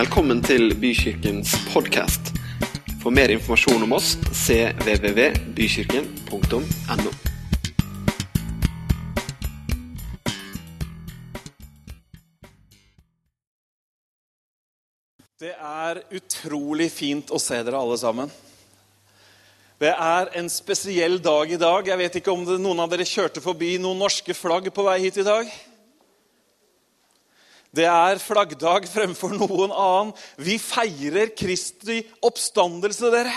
Velkommen til Bykirkens podkast. For mer informasjon om oss cvvvbykirken.no. Det er utrolig fint å se dere alle sammen. Det er en spesiell dag i dag. Jeg vet ikke om det, noen av dere kjørte forbi noen norske flagg på vei hit i dag? Det er flaggdag fremfor noen annen. Vi feirer Kristi oppstandelse, dere.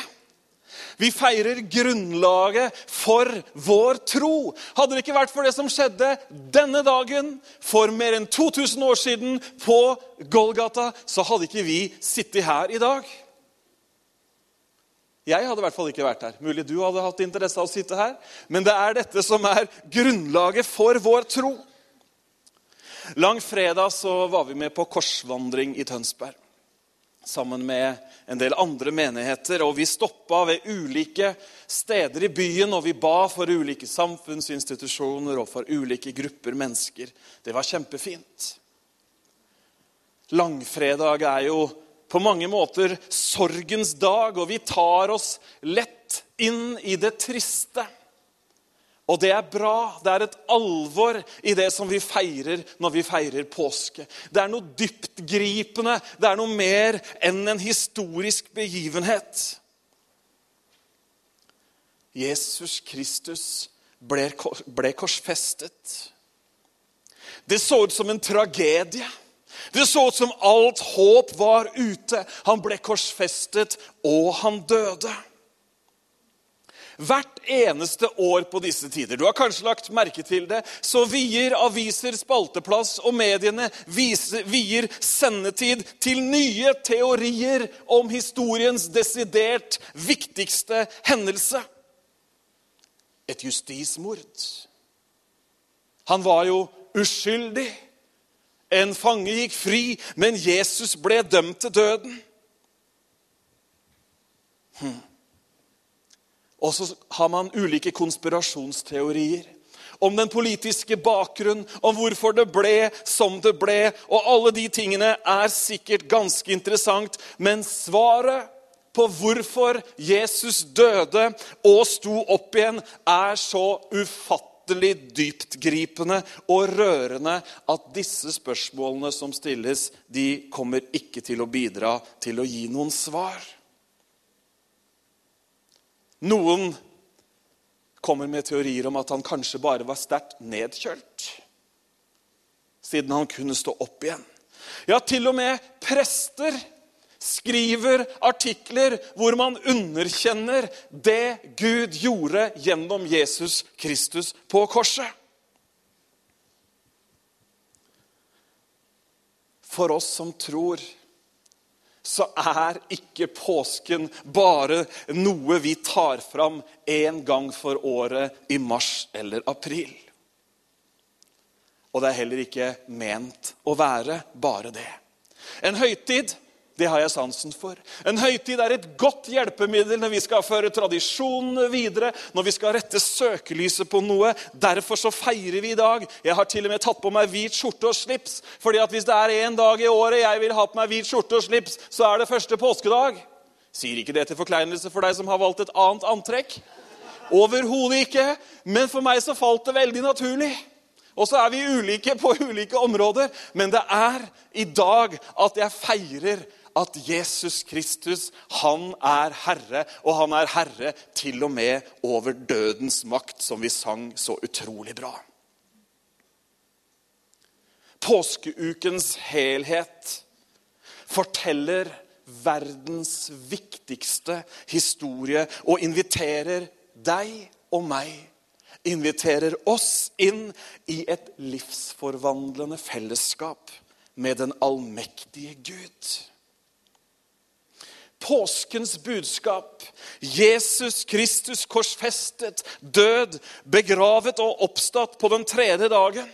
Vi feirer grunnlaget for vår tro. Hadde det ikke vært for det som skjedde denne dagen for mer enn 2000 år siden på Golgata, så hadde ikke vi sittet her i dag. Jeg hadde i hvert fall ikke vært her. Mulig du hadde hatt interesse av å sitte her. Men det er dette som er grunnlaget for vår tro. Langfredag så var vi med på korsvandring i Tønsberg sammen med en del andre menigheter. og Vi stoppa ved ulike steder i byen, og vi ba for ulike samfunnsinstitusjoner og for ulike grupper mennesker. Det var kjempefint. Langfredag er jo på mange måter sorgens dag, og vi tar oss lett inn i det triste. Og det er bra. Det er et alvor i det som vi feirer når vi feirer påske. Det er noe dyptgripende. Det er noe mer enn en historisk begivenhet. Jesus Kristus ble, ble korsfestet. Det så ut som en tragedie. Det så ut som alt håp var ute. Han ble korsfestet, og han døde. Hvert eneste år på disse tider, du har kanskje lagt merke til det, så vier aviser spalteplass, og mediene vier sendetid til nye teorier om historiens desidert viktigste hendelse. Et justismord. Han var jo uskyldig. En fange gikk fri, men Jesus ble dømt til døden. Hm. Og så har man ulike konspirasjonsteorier om den politiske bakgrunnen, om hvorfor det ble som det ble. Og alle de tingene er sikkert ganske interessant, men svaret på hvorfor Jesus døde og sto opp igjen, er så ufattelig dyptgripende og rørende at disse spørsmålene som stilles, de kommer ikke til å bidra til å gi noen svar. Noen kommer med teorier om at han kanskje bare var sterkt nedkjølt. Siden han kunne stå opp igjen. Ja, til og med prester skriver artikler hvor man underkjenner det Gud gjorde gjennom Jesus Kristus på korset. For oss som tror så er ikke påsken bare noe vi tar fram én gang for året i mars eller april. Og det er heller ikke ment å være bare det. En høytid det har jeg sansen for. En høytid er et godt hjelpemiddel når vi skal føre tradisjonene videre, når vi skal rette søkelyset på noe. Derfor så feirer vi i dag. Jeg har til og med tatt på meg hvit skjorte og slips. fordi at hvis det er én dag i året jeg vil ha på meg hvit skjorte og slips, så er det første påskedag. Sier ikke det til forkleinelse for deg som har valgt et annet antrekk. Overhodet ikke. Men for meg så falt det veldig naturlig. Og så er vi ulike på ulike områder, men det er i dag at jeg feirer at Jesus Kristus, han er herre, og han er herre til og med over dødens makt, som vi sang så utrolig bra. Påskeukens helhet forteller verdens viktigste historie og inviterer deg og meg inviterer oss inn i et livsforvandlende fellesskap med den allmektige Gud. Påskens budskap, Jesus Kristus korsfestet, død, begravet og oppstått på den tredje dagen.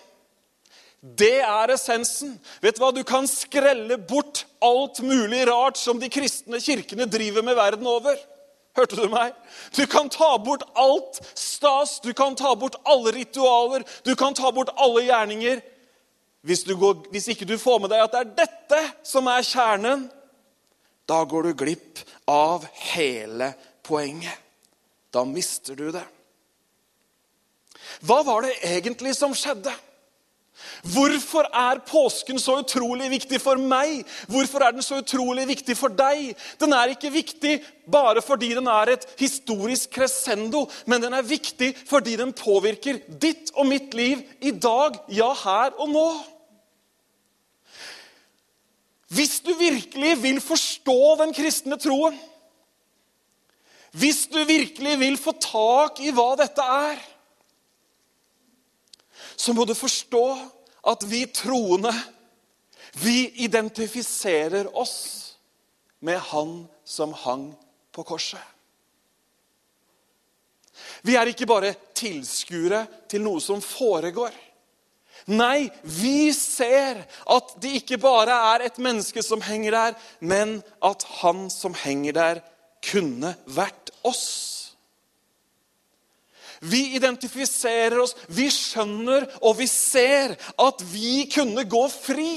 Det er essensen. Vet Du hva? Du kan skrelle bort alt mulig rart som de kristne kirkene driver med verden over. Hørte du meg? Du kan ta bort alt stas, du kan ta bort alle ritualer, du kan ta bort alle gjerninger. Hvis, går, hvis ikke du får med deg at det er dette som er kjernen, da går du glipp av hele poenget. Da mister du det. Hva var det egentlig som skjedde? Hvorfor er påsken så utrolig viktig for meg? Hvorfor er den så utrolig viktig for deg? Den er ikke viktig bare fordi den er et historisk crescendo, men den er viktig fordi den påvirker ditt og mitt liv i dag, ja, her og nå. Hvis du virkelig vil forstå den kristne troen, hvis du virkelig vil få tak i hva dette er, så må du forstå at vi troende, vi identifiserer oss med Han som hang på korset. Vi er ikke bare tilskuere til noe som foregår. Nei, vi ser at det ikke bare er et menneske som henger der, men at han som henger der, kunne vært oss. Vi identifiserer oss, vi skjønner og vi ser at vi kunne gå fri.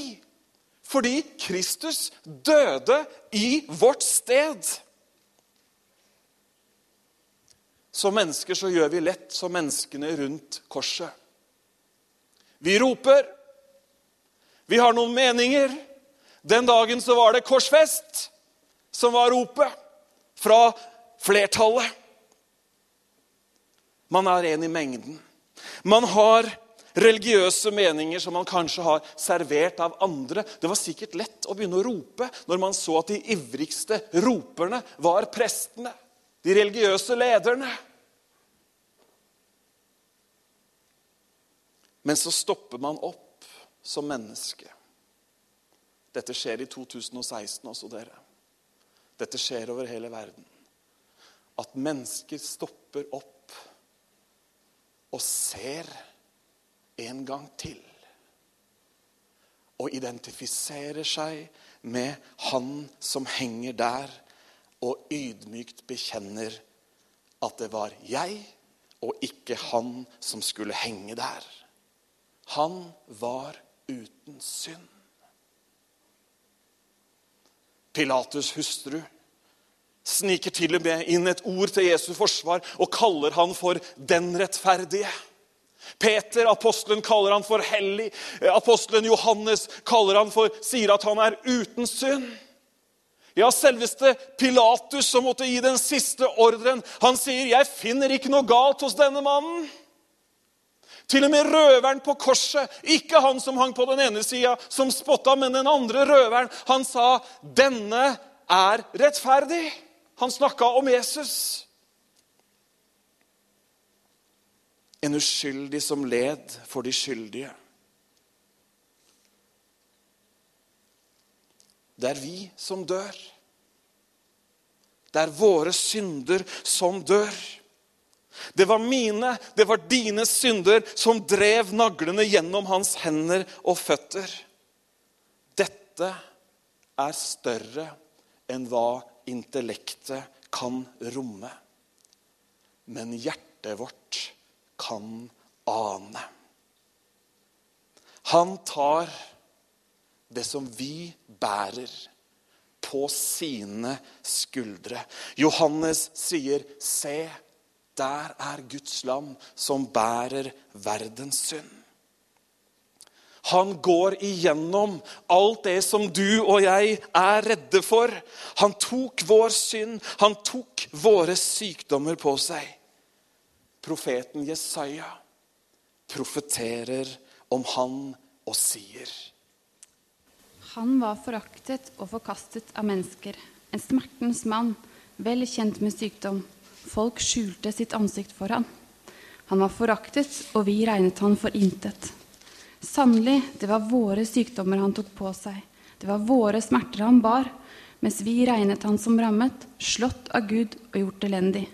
Fordi Kristus døde i vårt sted. Som mennesker så gjør vi lett som menneskene rundt korset. Vi roper. Vi har noen meninger. Den dagen så var det korsfest som var ropet fra flertallet. Man er en i mengden. Man har religiøse meninger som man kanskje har servert av andre. Det var sikkert lett å begynne å rope når man så at de ivrigste roperne var prestene, de religiøse lederne. Men så stopper man opp som menneske. Dette skjer i 2016 også, dere. Dette skjer over hele verden. At mennesker stopper opp og ser en gang til. Og identifiserer seg med han som henger der, og ydmykt bekjenner at det var jeg og ikke han som skulle henge der. Han var uten synd. Pilatus' hustru sniker til og med inn et ord til Jesu forsvar og kaller han for 'den rettferdige'. Peter, apostelen, kaller han for hellig. Apostelen Johannes kaller han for, sier at han er uten synd. Ja, selveste Pilatus, som måtte gi den siste ordren, han sier, 'Jeg finner ikke noe galt hos denne mannen'. Til og med røveren på korset, ikke han som hang på den ene sida, som spotta, men den andre røveren, han sa, 'Denne er rettferdig'. Han snakka om Jesus. En uskyldig som led for de skyldige. Det er vi som dør. Det er våre synder som dør. Det var mine, det var dine synder som drev naglene gjennom hans hender og føtter. Dette er større enn hva intellektet kan romme. Men hjertet vårt kan ane. Han tar det som vi bærer, på sine skuldre. Johannes sier, 'Se, der er Guds lam som bærer verdens synd'. Han går igjennom alt det som du og jeg er redde for. Han tok vår synd, han tok våre sykdommer på seg. Profeten Jesaja profeterer om han og sier Han var foraktet og forkastet av mennesker, en smertens mann, vel kjent med sykdom. Folk skjulte sitt ansikt for han. Han var foraktet, og vi regnet han for intet. Sannelig, det var våre sykdommer han tok på seg. Det var våre smerter han bar, mens vi regnet han som rammet, slått av Gud og gjort elendig.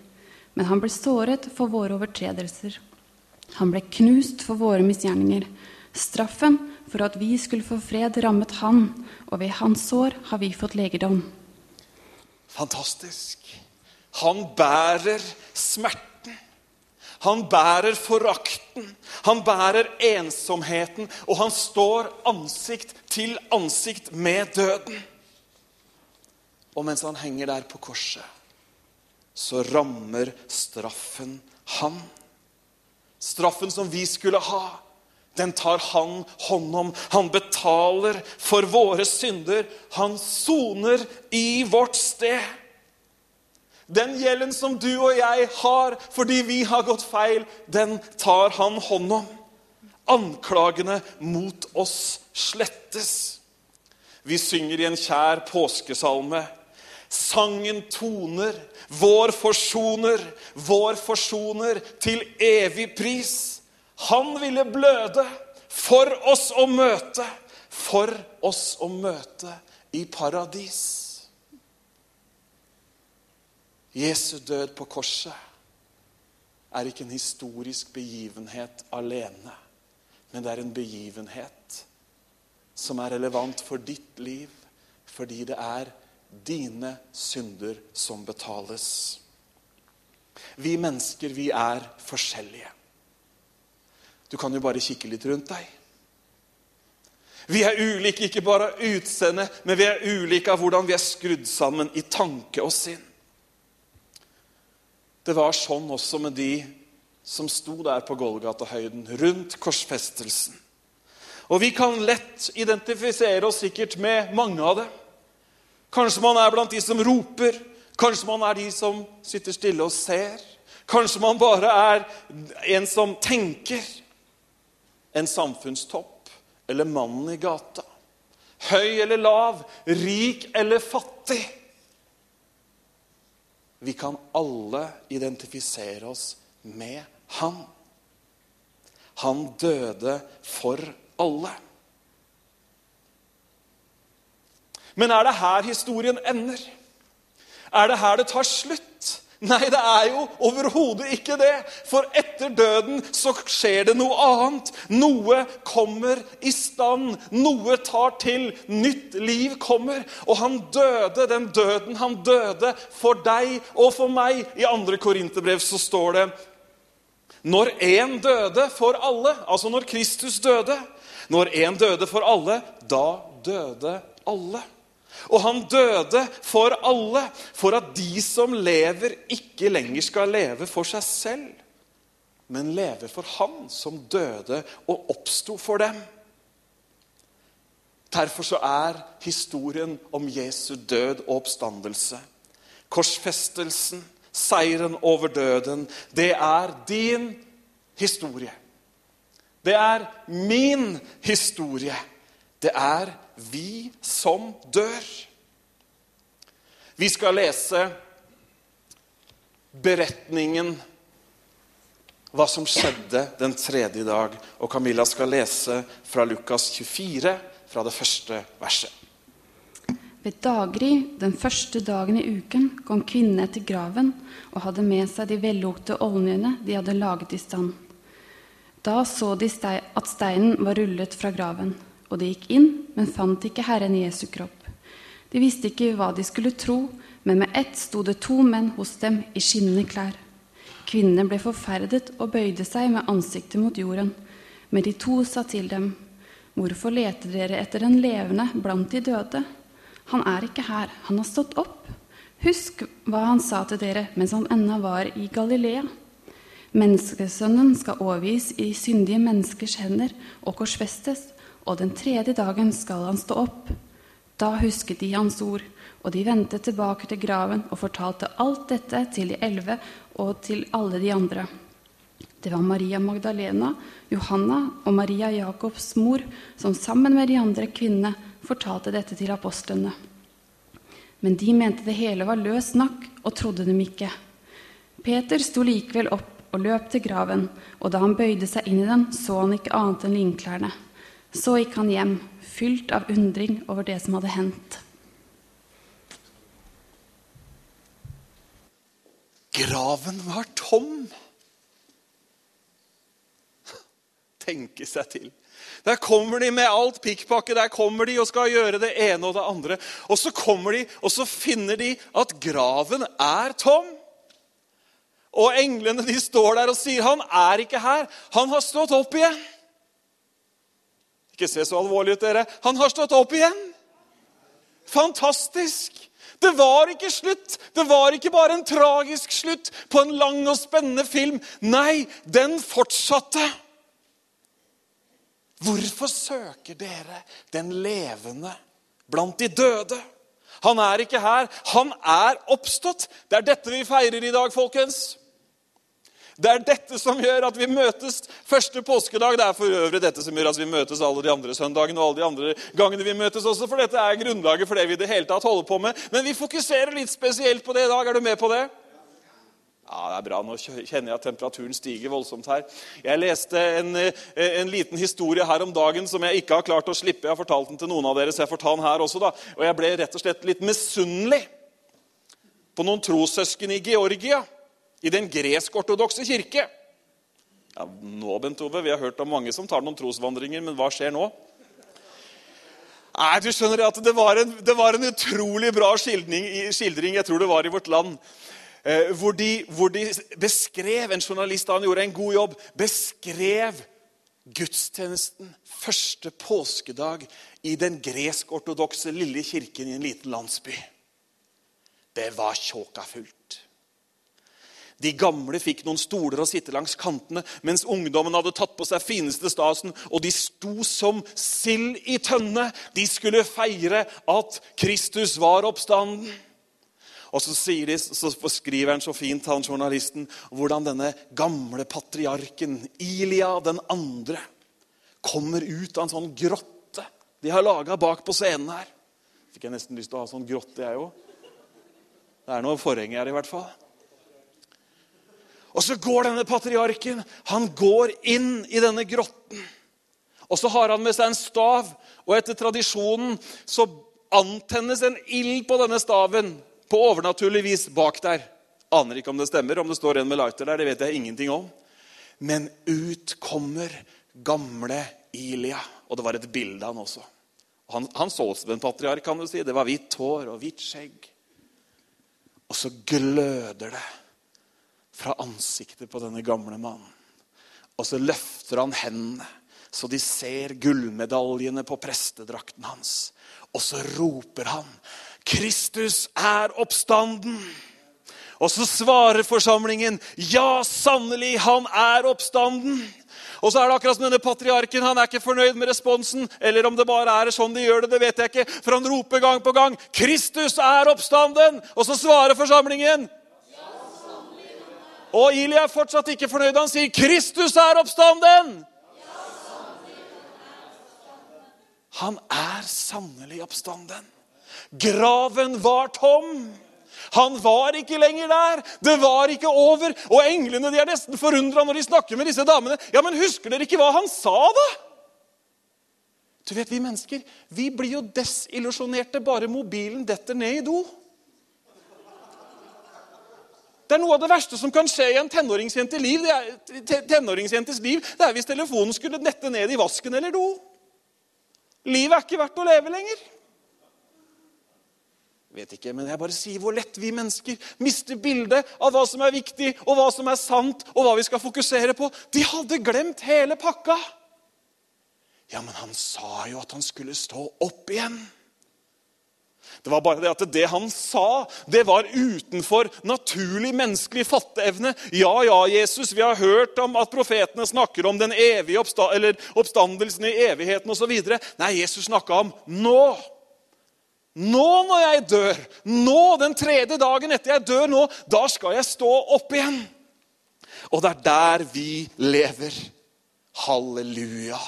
Men han ble såret for våre overtredelser. Han ble knust for våre misgjerninger. Straffen for at vi skulle få fred, rammet han, og ved hans sår har vi fått legedom. Fantastisk. Han bærer smerten. han bærer forakten, han bærer ensomheten, og han står ansikt til ansikt med døden. Og mens han henger der på korset, så rammer straffen han. Straffen som vi skulle ha, den tar han hånd om. Han betaler for våre synder. Han soner i vårt sted. Den gjelden som du og jeg har fordi vi har gått feil, den tar han hånd om. Anklagene mot oss slettes. Vi synger i en kjær påskesalme. Sangen toner, vår forsoner, vår forsoner, til evig pris. Han ville bløde for oss å møte, for oss å møte i paradis. Jesu død på korset er ikke en historisk begivenhet alene, men det er en begivenhet som er relevant for ditt liv, fordi det er dine synder som betales. Vi mennesker, vi er forskjellige. Du kan jo bare kikke litt rundt deg. Vi er ulike ikke bare av utseende, men vi er ulike av hvordan vi er skrudd sammen i tanke og sinn. Det var sånn også med de som sto der på Golgata-høyden, rundt korsfestelsen. Og vi kan lett identifisere oss sikkert med mange av dem. Kanskje man er blant de som roper. Kanskje man er de som sitter stille og ser. Kanskje man bare er en som tenker. En samfunnstopp eller mannen i gata. Høy eller lav, rik eller fattig. Vi kan alle identifisere oss med han. Han døde for alle. Men er det her historien ender? Er det her det tar slutt? Nei, det er jo overhodet ikke det. For etter døden så skjer det noe annet. Noe kommer i stand. Noe tar til. Nytt liv kommer. Og han døde, den døden han døde for deg og for meg. I andre Korinterbrev så står det Når én døde for alle, altså når Kristus døde Når én døde for alle, da døde alle. Og han døde for alle, for at de som lever, ikke lenger skal leve for seg selv, men leve for Han som døde og oppsto for dem. Derfor så er historien om Jesu død og oppstandelse, korsfestelsen, seieren over døden, det er din historie. Det er min historie. Det er vi som dør. Vi skal lese beretningen hva som skjedde den tredje dag. Og Camilla skal lese fra Lukas 24, fra det første verset. Ved daggry den første dagen i uken kom kvinnene til graven og hadde med seg de vellukte oljene de hadde laget i stand. Da så de at steinen var rullet fra graven. Og de gikk inn, men fant ikke Herren Jesu kropp. De visste ikke hva de skulle tro, men med ett sto det to menn hos dem i skinnende klær. Kvinnene ble forferdet og bøyde seg med ansiktet mot jorden. Men de to sa til dem, Hvorfor leter dere etter den levende blant de døde? Han er ikke her, han har stått opp. Husk hva han sa til dere mens han ennå var i Galilea. Menneskesønnen skal overgis i syndige menneskers hender og korsfestes, og den tredje dagen skal han stå opp. Da husket de hans ord, og de vendte tilbake til graven og fortalte alt dette til de elleve og til alle de andre. Det var Maria Magdalena, Johanna og Maria Jakobs mor som sammen med de andre kvinnene fortalte dette til apostlene. Men de mente det hele var løs snakk og trodde dem ikke. Peter sto likevel opp og løp til graven, og da han bøyde seg inn i den, så han ikke annet enn linklærne. Så gikk han hjem, fylt av undring over det som hadde hendt. Graven var tom. Tenke seg til. Der kommer de med alt pikkpakket. Der kommer de og skal gjøre det ene og det andre. Og så kommer de, og så finner de at graven er tom. Og englene de står der og sier, 'Han er ikke her. Han har stått opp igjen.' Ikke se så alvorlig ut, dere. Han har stått opp igjen! Fantastisk! Det var ikke slutt. Det var ikke bare en tragisk slutt på en lang og spennende film. Nei, den fortsatte. Hvorfor søker dere den levende blant de døde? Han er ikke her. Han er oppstått. Det er dette vi feirer i dag, folkens. Det er dette som gjør at vi møtes første påskedag. Det er for øvrig dette som gjør at vi møtes alle de andre søndagene og alle de andre gangene vi møtes også, for dette er grunnlaget for det vi i det hele tatt holder på med. Men vi fokuserer litt spesielt på det i dag. Er du med på det? Ja, det er bra. Nå kjenner jeg at temperaturen stiger voldsomt her. Jeg leste en, eh, en, liten historie her om dagen som jeg ikke har klart å slippe. Jeg har fortalt den til noen av dere, så jeg får ta den her også. da. Og jeg ble rett og slett litt misunnelig på noen trossøsken i Georgia i den gresk-ortodokse kirke. Ja, nå, Bent Ove, Vi har hørt om mange som tar noen trosvandringer, men hva skjer nå? Nei, du skjønner at Det var en, det var en utrolig bra skildring, skildring, jeg tror det var i Vårt Land, eh, hvor, de, hvor de beskrev En journalist han gjorde en god jobb, beskrev gudstjenesten første påskedag i den gresk-ortodokse lille kirken i en liten landsby. Det var tjåkafullt. De gamle fikk noen stoler å sitte langs kantene, mens ungdommen hadde tatt på seg fineste stasen, og de sto som sild i tønne. De skulle feire at Kristus var oppstanden. Og så, de, så skriver han så fint, han journalisten, hvordan denne gamle patriarken, Ilia den andre, kommer ut av en sånn grotte de har laga bak på scenen her. Fikk jeg nesten lyst til å ha sånn grotte, jeg òg. Det er noe forheng her, i hvert fall. Og så går denne patriarken han går inn i denne grotten. Og så har han med seg en stav, og etter tradisjonen så antennes en ild på denne staven på overnaturlig vis bak der. Aner ikke om det stemmer, om det står en med lighter der. det vet jeg ingenting om. Men ut kommer gamle Ilia. Og det var et bilde av han også. Han, han så ut som en patriark, kan du si. Det var hvitt hår og hvitt skjegg. Og så gløder det fra ansiktet på denne gamle mannen. Og så løfter han hendene, så de ser gullmedaljene på prestedrakten hans. Og så roper han, 'Kristus er oppstanden'. Og så svarer forsamlingen, 'Ja, sannelig, han er oppstanden'. Og så er det akkurat som denne patriarken. Han er ikke fornøyd med responsen. Eller om det bare er sånn de gjør det, det vet jeg ikke. For han roper gang på gang 'Kristus er oppstanden'. Og så svarer forsamlingen og Ili er fortsatt ikke fornøyd. Han sier, 'Kristus er oppstanden'. Han er sannelig oppstanden. Graven var tom. Han var ikke lenger der. Det var ikke over. Og englene de er nesten forundra når de snakker med disse damene. Ja, men Husker dere ikke hva han sa, da? Du vet, Vi mennesker vi blir jo desillusjonerte bare mobilen detter ned i do. Det er noe av det verste som kan skje i en tenåringsjente liv, det er, tenåringsjentes liv. Det er hvis telefonen skulle nette ned i vasken eller do. Livet er ikke verdt å leve lenger. Vet ikke, men jeg bare sier hvor lett vi mennesker mister bildet av hva som er viktig, og hva som er sant, og hva vi skal fokusere på. De hadde glemt hele pakka. Ja, men han sa jo at han skulle stå opp igjen. Det var bare det at det han sa, det var utenfor naturlig menneskelig fatteevne. Ja, ja, Jesus, vi har hørt om at profetene snakker om den evige oppsta oppstandelsen i evigheten osv. Nei, Jesus snakka om nå. Nå når jeg dør, nå den tredje dagen etter jeg dør nå, da skal jeg stå opp igjen. Og det er der vi lever. Halleluja.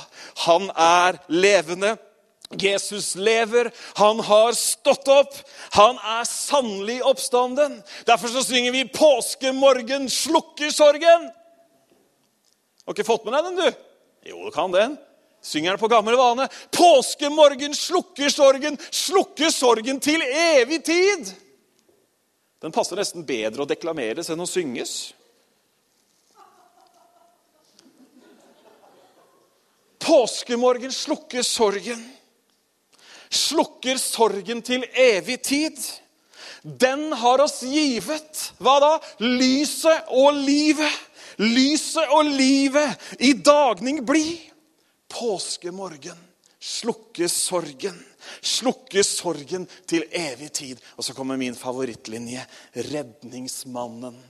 Han er levende. Jesus lever, han har stått opp. Han er sannelig oppstanden. Derfor så synger vi 'Påskemorgen slukker sorgen'. Har ikke fått med deg den, du? Jo, du kan den. Synger den på gammel vane. 'Påskemorgen slukker sorgen, slukker sorgen til evig tid'. Den passer nesten bedre å deklameres enn å synges. Påskemorgen slukker sorgen slukker sorgen til evig tid. Den har oss givet hva da? Lyset og livet. Lyset og livet i dagning bli. Påskemorgen Slukke sorgen. Slukke sorgen til evig tid. Og så kommer min favorittlinje. Redningsmannen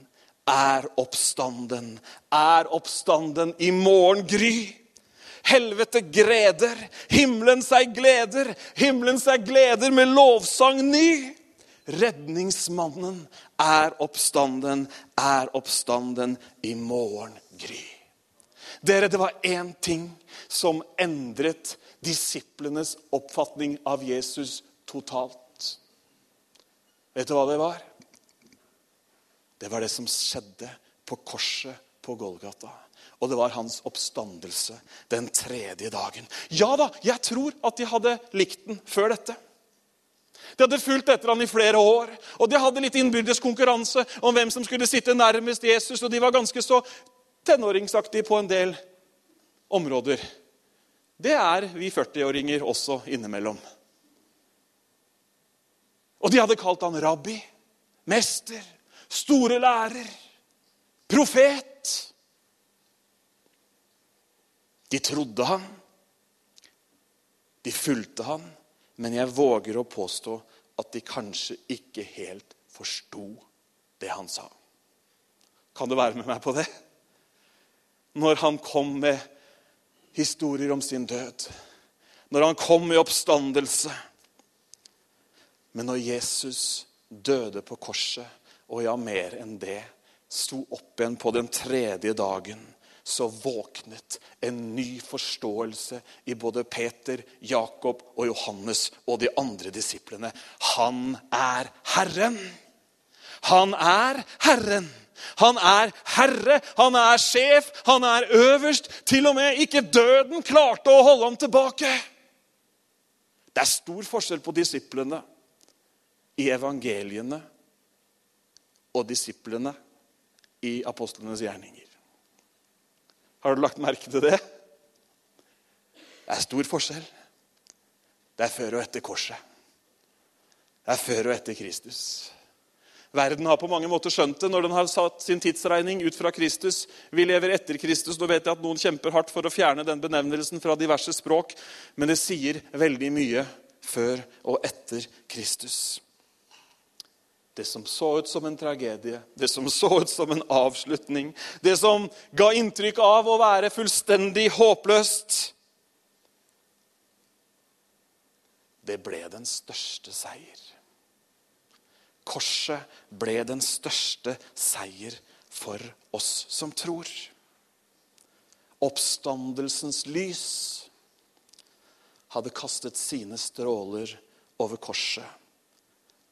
er oppstanden. Er oppstanden i morgen gry. Helvete greder, himmelen seg gleder, himmelen seg gleder med lovsang ny. Redningsmannen er oppstanden, er oppstanden i morgen gry. Dere, det var én ting som endret disiplenes oppfatning av Jesus totalt. Vet du hva det var? Det var det som skjedde på korset på Golgata. Og det var hans oppstandelse den tredje dagen. Ja da, jeg tror at de hadde likt den før dette. De hadde fulgt etter han i flere år, og de hadde litt innbyrdes konkurranse om hvem som skulle sitte nærmest Jesus, og de var ganske så tenåringsaktige på en del områder. Det er vi 40-åringer også innimellom. Og de hadde kalt han rabbi, mester, store lærer, profet. De trodde han, de fulgte han, men jeg våger å påstå at de kanskje ikke helt forsto det han sa. Kan du være med meg på det? Når han kom med historier om sin død, når han kom med oppstandelse Men når Jesus døde på korset, og ja, mer enn det, sto opp igjen på den tredje dagen så våknet en ny forståelse i både Peter, Jakob og Johannes og de andre disiplene. Han er Herren. Han er Herren. Han er herre, han er sjef, han er øverst. Til og med ikke døden klarte å holde ham tilbake. Det er stor forskjell på disiplene i evangeliene og disiplene i apostlenes gjerninger. Har du lagt merke til det? Det er stor forskjell. Det er før og etter korset. Det er før og etter Kristus. Verden har på mange måter skjønt det når den har satt sin tidsregning ut fra Kristus. Vi lever etter Kristus. Nå vet jeg at noen kjemper hardt for å fjerne den benevnelsen fra diverse språk, men det sier veldig mye før og etter Kristus. Det som så ut som en tragedie, det som så ut som en avslutning, det som ga inntrykk av å være fullstendig håpløst Det ble den største seier. Korset ble den største seier for oss som tror. Oppstandelsens lys hadde kastet sine stråler over korset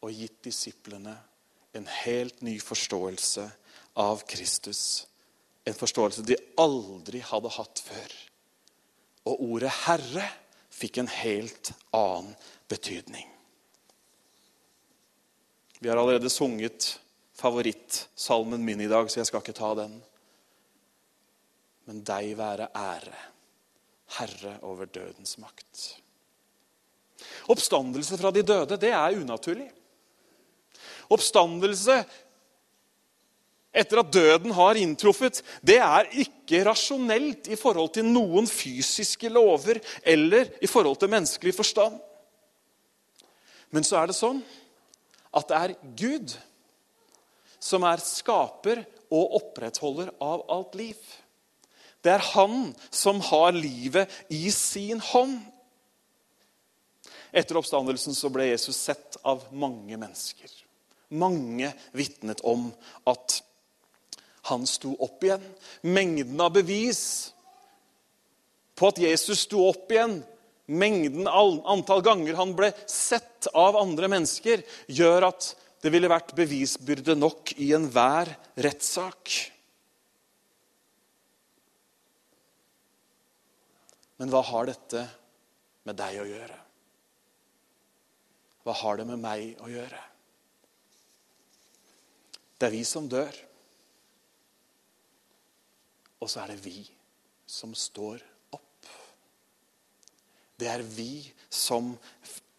og gitt disiplene en helt ny forståelse av Kristus. En forståelse de aldri hadde hatt før. Og ordet 'Herre' fikk en helt annen betydning. Vi har allerede sunget favorittsalmen min i dag, så jeg skal ikke ta den. Men deg være ære, Herre over dødens makt. Oppstandelse fra de døde, det er unaturlig oppstandelse etter at døden har inntruffet, det er ikke rasjonelt i forhold til noen fysiske lover eller i forhold til menneskelig forstand. Men så er det sånn at det er Gud som er skaper og opprettholder av alt liv. Det er han som har livet i sin hånd. Etter oppstandelsen så ble Jesus sett av mange mennesker. Mange vitnet om at han sto opp igjen. Mengden av bevis på at Jesus sto opp igjen, mengden antall ganger han ble sett av andre mennesker, gjør at det ville vært bevisbyrde nok i enhver rettssak. Men hva har dette med deg å gjøre? Hva har det med meg å gjøre? Det er vi som dør. Og så er det vi som står opp. Det er vi som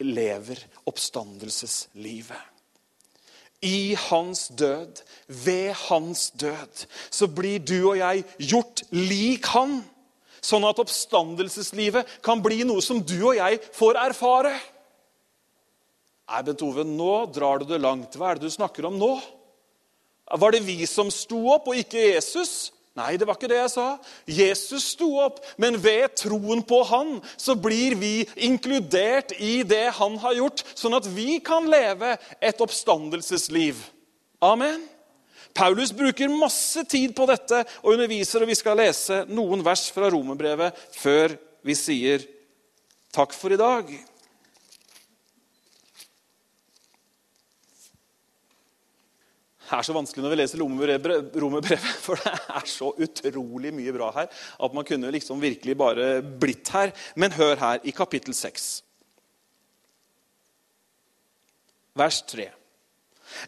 lever oppstandelseslivet. I hans død, ved hans død, så blir du og jeg gjort lik han. sånn at oppstandelseslivet kan bli noe som du og jeg får erfare. Nei, Bent Ove, nå drar du det langt. Hva er det du snakker om nå? Var det vi som sto opp, og ikke Jesus? Nei, det var ikke det jeg sa. Jesus sto opp, men ved troen på han så blir vi inkludert i det han har gjort, sånn at vi kan leve et oppstandelsesliv. Amen. Paulus bruker masse tid på dette og underviser, og vi skal lese noen vers fra romerbrevet før vi sier takk for i dag. Er så vanskelig når vi leser romerbrevet, for det er så utrolig mye bra her at man kunne liksom virkelig bare blitt her. Men hør her, i kapittel 6, vers 3.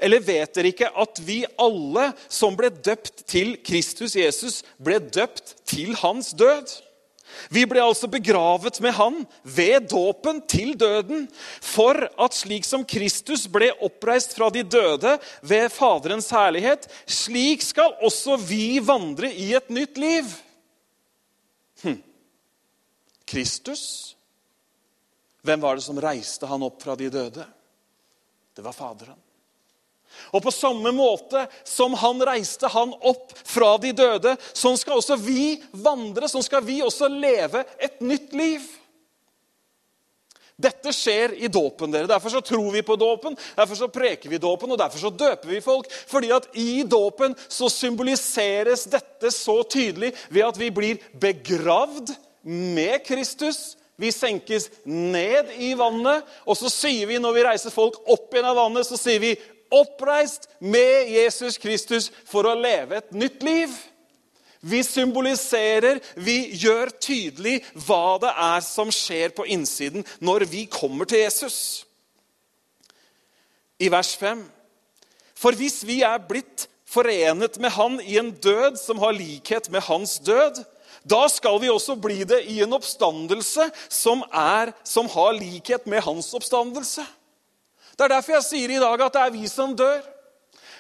Eller vet dere ikke at vi alle som ble døpt til Kristus Jesus, ble døpt til hans død? Vi ble altså begravet med han ved dåpen til døden, for at slik som Kristus ble oppreist fra de døde ved Faderens herlighet, slik skal også vi vandre i et nytt liv. Hm. Kristus? Hvem var det som reiste han opp fra de døde? Det var Faderen. Og på samme måte som han reiste han opp fra de døde, sånn skal også vi vandre, sånn skal vi også leve et nytt liv. Dette skjer i dåpen. dere. Derfor så tror vi på dåpen, derfor så preker vi dåpen, og derfor så døper vi folk. Fordi at i dåpen så symboliseres dette så tydelig ved at vi blir begravd med Kristus. Vi senkes ned i vannet, og så sier vi når vi reiser folk opp igjen av vannet, så sier vi oppreist med Jesus Kristus for å leve et nytt liv. Vi symboliserer, vi gjør tydelig hva det er som skjer på innsiden når vi kommer til Jesus. I vers 5.: For hvis vi er blitt forenet med Han i en død som har likhet med Hans død, da skal vi også bli det i en oppstandelse som, er, som har likhet med Hans oppstandelse. Det er derfor jeg sier i dag at det er vi som dør.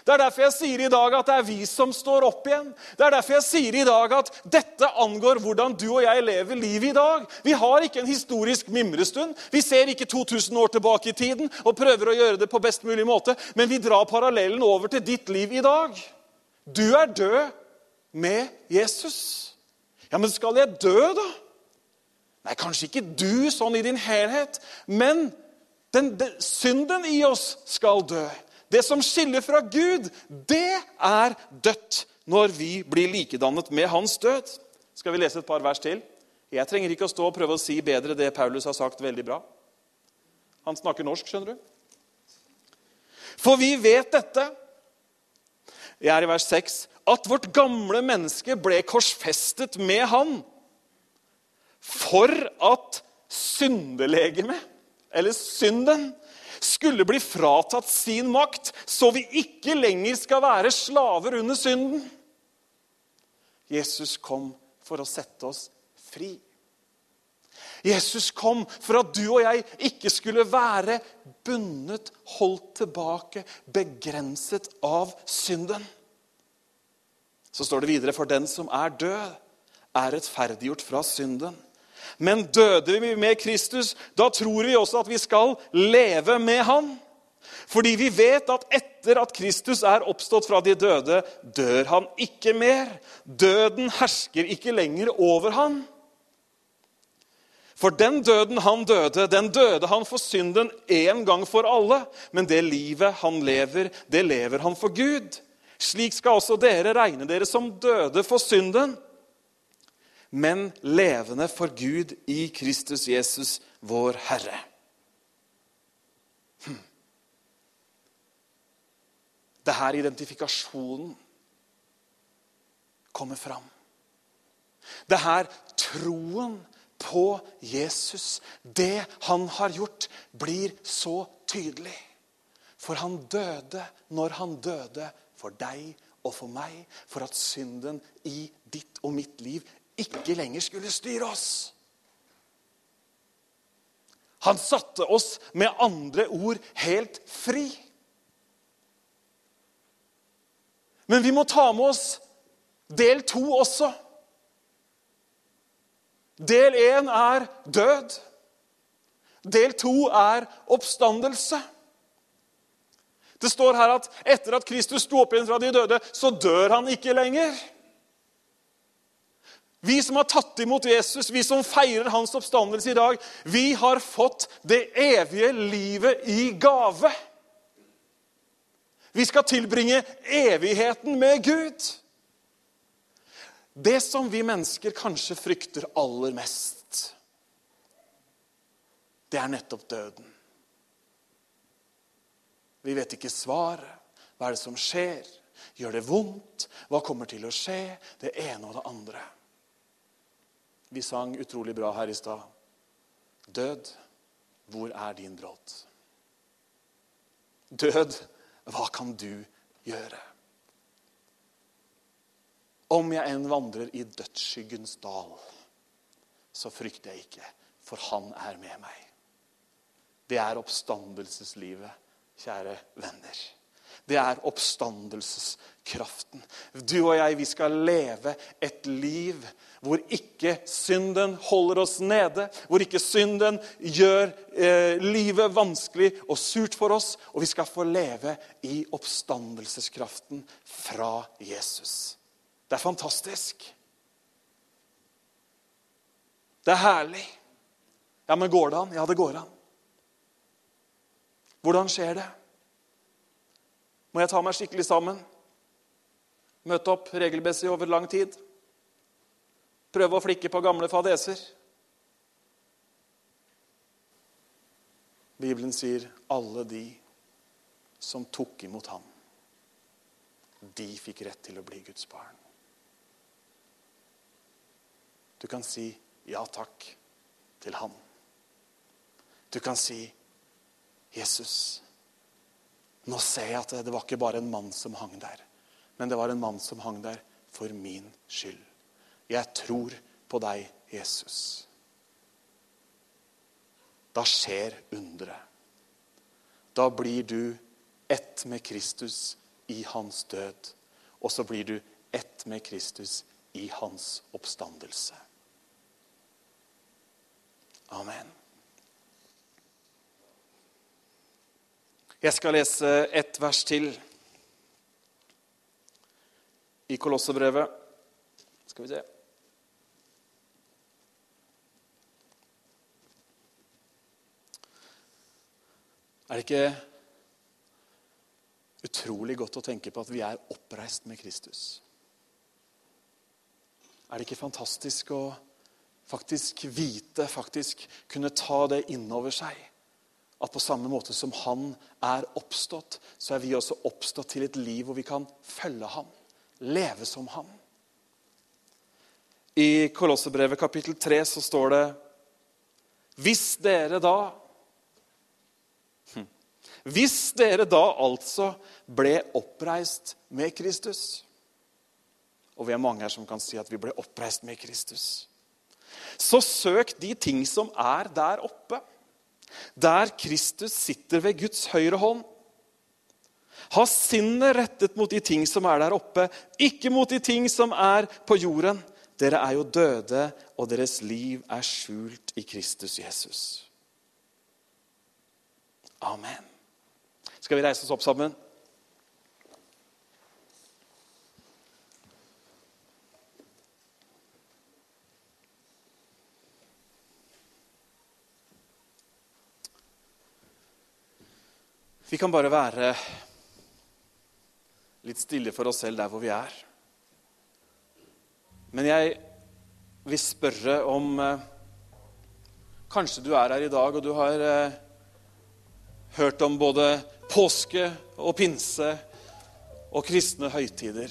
Det er derfor jeg sier i dag at det er vi som står opp igjen. Det er derfor jeg sier i dag at dette angår hvordan du og jeg lever livet i dag. Vi har ikke en historisk mimrestund. Vi ser ikke 2000 år tilbake i tiden og prøver å gjøre det på best mulig måte, men vi drar parallellen over til ditt liv i dag. Du er død med Jesus. Ja, men skal jeg dø, da? Nei, kanskje ikke du sånn i din helhet, men den, den, synden i oss skal dø. Det som skiller fra Gud, det er dødt når vi blir likedannet med hans død. Skal vi lese et par vers til? Jeg trenger ikke å stå og prøve å si bedre det Paulus har sagt veldig bra. Han snakker norsk, skjønner du. For vi vet dette, jeg er i vers 6, at vårt gamle menneske ble korsfestet med Han for at syndelegemet eller synden, skulle bli fratatt sin makt, så vi ikke lenger skal være slaver under synden. Jesus kom for å sette oss fri. Jesus kom for at du og jeg ikke skulle være bundet, holdt tilbake, begrenset av synden. Så står det videre for den som er død, er rettferdiggjort fra synden. Men døde vi med Kristus, da tror vi også at vi skal leve med Han. Fordi vi vet at etter at Kristus er oppstått fra de døde, dør han ikke mer. Døden hersker ikke lenger over han. For den døden han døde, den døde han for synden en gang for alle. Men det livet han lever, det lever han for Gud. Slik skal også dere regne dere som døde for synden men levende for Gud i Kristus Jesus, vår Herre. Hm. Det her identifikasjonen kommer fram. Det her troen på Jesus, det han har gjort, blir så tydelig. For han døde når han døde for deg og for meg, for at synden i ditt og mitt liv ikke lenger skulle styre oss. Han satte oss med andre ord helt fri. Men vi må ta med oss del to også. Del én er død. Del to er oppstandelse. Det står her at etter at Kristus sto opp igjen fra de døde, så dør han ikke lenger. Vi som har tatt imot Jesus, vi som feirer hans oppstandelse i dag, vi har fått det evige livet i gave. Vi skal tilbringe evigheten med Gud. Det som vi mennesker kanskje frykter aller mest, det er nettopp døden. Vi vet ikke svaret. Hva er det som skjer? Gjør det vondt? Hva kommer til å skje? Det ene og det andre. Vi sang utrolig bra her i stad. Død, hvor er din brodd? Død, hva kan du gjøre? Om jeg enn vandrer i dødsskyggens dal, så frykter jeg ikke, for han er med meg. Det er oppstandelseslivet kjære venner. Det er oppstandelseskraften. Du og jeg, vi skal leve et liv hvor ikke synden holder oss nede, hvor ikke synden gjør eh, livet vanskelig og surt for oss. Og vi skal få leve i oppstandelseskraften fra Jesus. Det er fantastisk. Det er herlig. Ja, men går det an? Ja, det går an. Hvordan skjer det? Må jeg ta meg skikkelig sammen? Møte opp regelmessig over lang tid? Prøve å flikke på gamle fadeser? Bibelen sier alle de som tok imot ham, de fikk rett til å bli Guds barn. Du kan si ja takk til ham. Du kan si Jesus, nå ser jeg at det var ikke bare en mann som hang der, men det var en mann som hang der for min skyld. Jeg tror på deg, Jesus. Da skjer underet. Da blir du ett med Kristus i hans død. Og så blir du ett med Kristus i hans oppstandelse. Amen. Jeg skal lese ett vers til i Kolossebrevet. Skal vi se Er det ikke utrolig godt å tenke på at vi er oppreist med Kristus? Er det ikke fantastisk å faktisk vite, faktisk kunne ta det innover seg? At på samme måte som han er oppstått, så er vi også oppstått til et liv hvor vi kan følge ham, leve som ham. I Kolossebrevet kapittel 3 så står det Hvis dere da hm, Hvis dere da altså ble oppreist med Kristus Og vi er mange her som kan si at vi ble oppreist med Kristus. Så søk de ting som er der oppe der Kristus sitter ved Guds høyre hånd. Ha sinnet rettet mot de ting som er der oppe, ikke mot de ting som er på jorden. Dere er jo døde, og deres liv er skjult i Kristus Jesus. Amen. Skal vi reise oss opp sammen? Vi kan bare være litt stille for oss selv der hvor vi er. Men jeg vil spørre om eh, Kanskje du er her i dag, og du har eh, hørt om både påske og pinse og kristne høytider.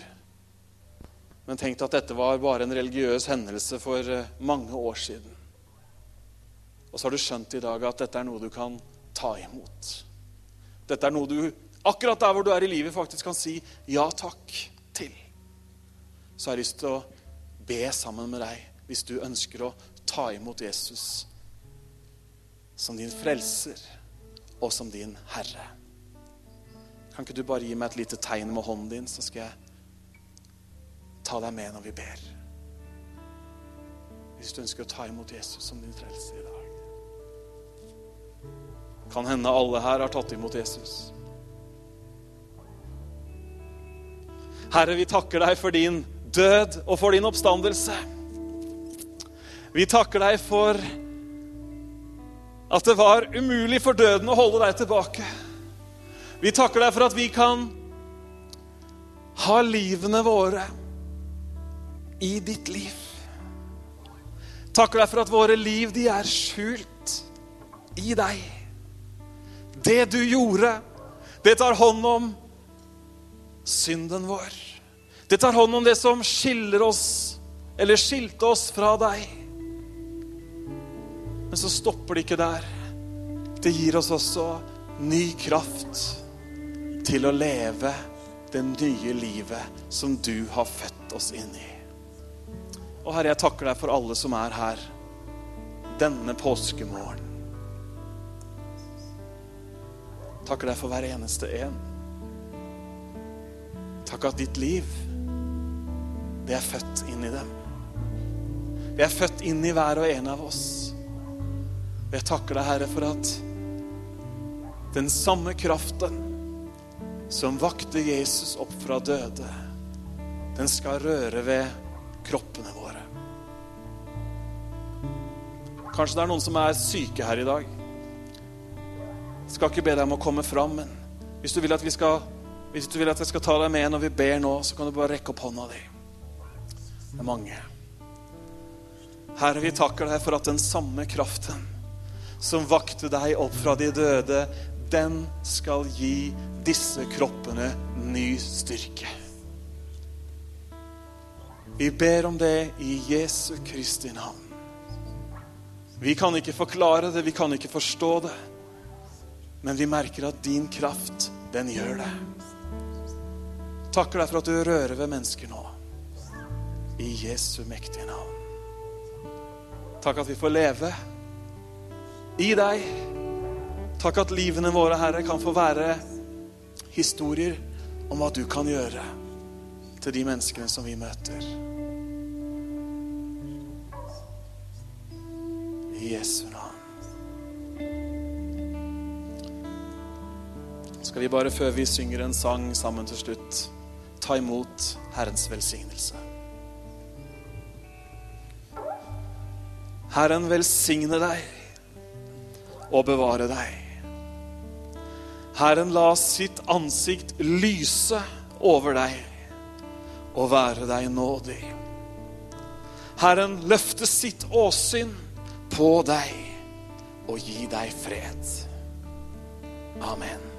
Men tenk at dette var bare en religiøs hendelse for eh, mange år siden. Og så har du skjønt i dag at dette er noe du kan ta imot. Dette er noe du akkurat der hvor du er i livet, faktisk kan si ja takk til. Så jeg har lyst til å be sammen med deg hvis du ønsker å ta imot Jesus som din frelser og som din herre. Kan ikke du bare gi meg et lite tegn med hånden din, så skal jeg ta deg med når vi ber. hvis du ønsker å ta imot Jesus som din frelser i dag. Kan hende alle her har tatt imot Jesus. Herre, vi takker deg for din død og for din oppstandelse. Vi takker deg for at det var umulig for døden å holde deg tilbake. Vi takker deg for at vi kan ha livene våre i ditt liv. Takker deg for at våre liv, de er skjult i deg. Det du gjorde, det tar hånd om synden vår. Det tar hånd om det som skiller oss, eller skilte oss fra deg. Men så stopper det ikke der. Det gir oss også ny kraft til å leve det nye livet som du har født oss inn i. Og Herre, jeg takker deg for alle som er her denne påskemorgen. Takker deg for hver eneste en. Takk at ditt liv, det er født inn i dem. Vi er født inn i hver og en av oss. Og jeg takker deg, Herre, for at den samme kraften som vakte Jesus opp fra døde, den skal røre ved kroppene våre. Kanskje det er noen som er syke her i dag. Skal ikke be deg om å komme fram, men hvis du vil at, vi skal, hvis du vil at jeg skal ta deg med når vi ber nå, så kan du bare rekke opp hånda di. Det er mange. Herre, vi takker deg for at den samme kraften som vakte deg opp fra de døde, den skal gi disse kroppene ny styrke. Vi ber om det i Jesu Kristi navn. Vi kan ikke forklare det, vi kan ikke forstå det. Men vi merker at din kraft, den gjør det. Takker deg for at du rører ved mennesker nå. I Jesu mektige navn. Takk at vi får leve i deg. Takk at livene våre, Herre, kan få være historier om hva du kan gjøre til de menneskene som vi møter. I Jesu navn. Skal vi bare, før vi synger en sang sammen til slutt, ta imot Herrens velsignelse. Herren velsigne deg og bevare deg. Herren la sitt ansikt lyse over deg og være deg nådig. Herren løfte sitt åsyn på deg og gi deg fred. Amen.